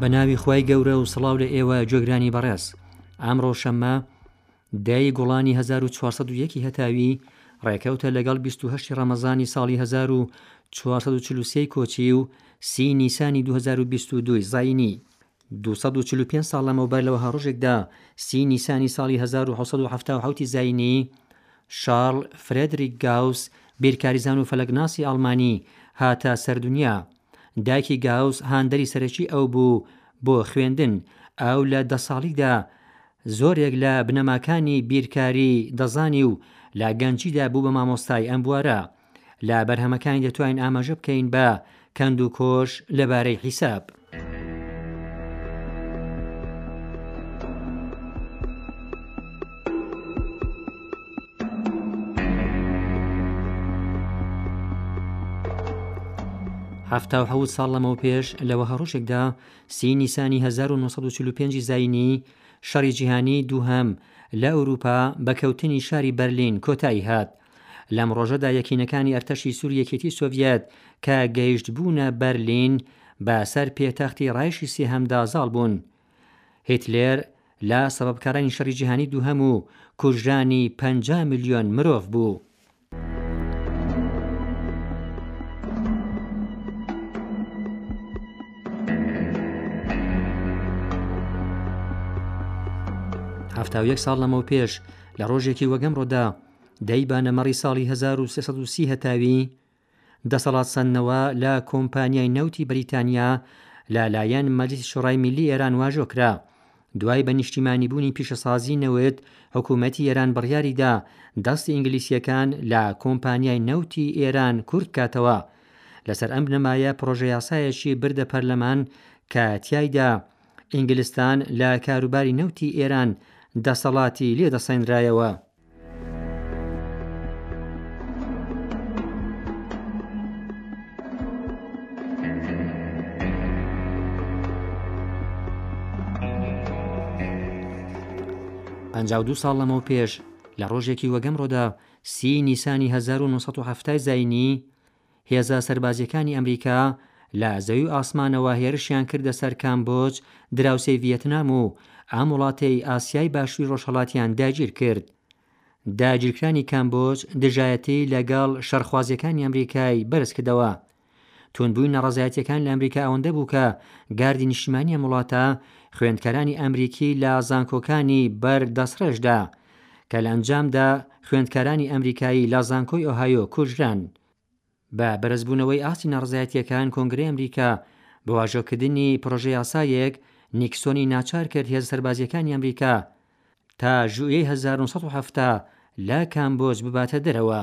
بەناوی خوای گەورە و سڵاو لە ئێوە جۆگرانی بەڕێز ئامڕۆ شەممە دای گوڵانی 1940 هەتاوی ڕێکەوتە لەگەڵ 28 ڕەمەزانی ساڵی 1940 کۆچی و سی نیسانی 2022 زینی دوو سەد و چل و پێنج ساڵ لەمەوبەر لە وەها ڕۆژێکدا، سی نیسانی ساڵی هەزار و حەوت سەد و حەفتا و حەوت ی زایینی، شارڵ فرێدریک گاوس، بیرکاریزان و فەلەکناسی ئاڵمانی، هاتە سەر دونیا. دایکی گاوس هاندەری سەرەکی ئەو بوو بۆ خوێندن. ئەو لە دە ساڵیدا زۆرێک لە بنەماکانی بیرکاری دەزانی و لە گەنجیدا بوو بە مامۆستای ئەم بوارە. لە بەرهەمەکانی دەتوانین ئاماژە بکەین بە، کەند و کۆش لە بارەی حیساب. حەفتا و حەوت ساڵ لەمەو پێش لە وەها ڕۆژێکدا سی نیسانی هەزار و نۆ سەد و چل و پێنج زایینی، شەڕی جیهانیی دووهەم لە ئەورووپا بە کەوتنی شاری بەرلین کۆتایی هات. لەم ڕۆژەدا یەکینەکانی ئەرتەشی سوور یەکێتی سۆڤیەت کە گەیشتبوونە بەرلین بە سەر پێتەختی ڕایشی سێهەمدا زاڵ بوون. هیتلێر لە سەبەبکارانی شەڕی جیهانی دووهەم و کوژرانی پەنج ملیۆن مرۆڤ بوو. هەفتا و یەک ساڵ لەمەو پێش لە ڕۆژێکی وەگەم ڕۆدا دەی با نەمەڕی ساڵی هەزار و سێ سەد و سی هەتاوی دەسەڵات سەندنەوە لە کۆمپانیای نەوتی بەریتانیا لە لایەن مەجلیسی شۆڕای میللی ئێران واژۆ کرا. دوای بە نیشتیمانی بوونی پیشەسازی نەوت، حکوومەتی ئێران بڕیاری دا دەستی ئینگلیسییەکان لە کۆمپانیای نەوتی ئێران کورت بکاتەوە. لەسەر ئەم بنەمایە پڕۆژەیاسایەکی بردە پەرلەمان کە تیایدا ئینگلستان لە کاروباری نەوتی ئێران دەسەڵاتی لێ دەسەنرایەوە. پەنجا و دوو ساڵ لەمەو پێش لە ڕۆژێکی وەگەم ڕۆدا سی نیسانی 1970 زینی هێزە سەربازییەکانی ئەمریکا لە زەوی و ئاسمانەوە هێرشیان کردە سەر کامبۆج، دراوسێی ڤیەتنام و ئەم وڵاتەی ئاسیای باشووی ڕۆژهەڵاتیان داگیر کرد. داگیرکرانی کامبۆج دژایەتیی لە گەڵ شەڕخوازییەکانی ئەمریکای بەرز کردەوە. توندبووی ناڕەزایەتییەکان لە ئەمریکا ئەوەندە بوو کە گاردی نیشتیمانی ئەم وڵاتە خوێندکارانی ئەمریکی لە زانکۆکانی بەر دەسڕێژ دا، کە لە ئەنجامدا خوێندکارانی ئەمریکایی لە زانکۆی ئۆهایۆ کوژران. بە بەرزبوونەوەی ئاستی ناڕەزایەتییەکان کۆنگرەی ئەمریکا بە واژۆکردنی پرۆژەیاسایەک نیکسۆنی ناچار کرد هێزە سەربازییەکانی ئەمریکا تا ژوئیەی هەزار و نۆ سەد و حەفتا لە کامبۆج بباتە دەرەوە.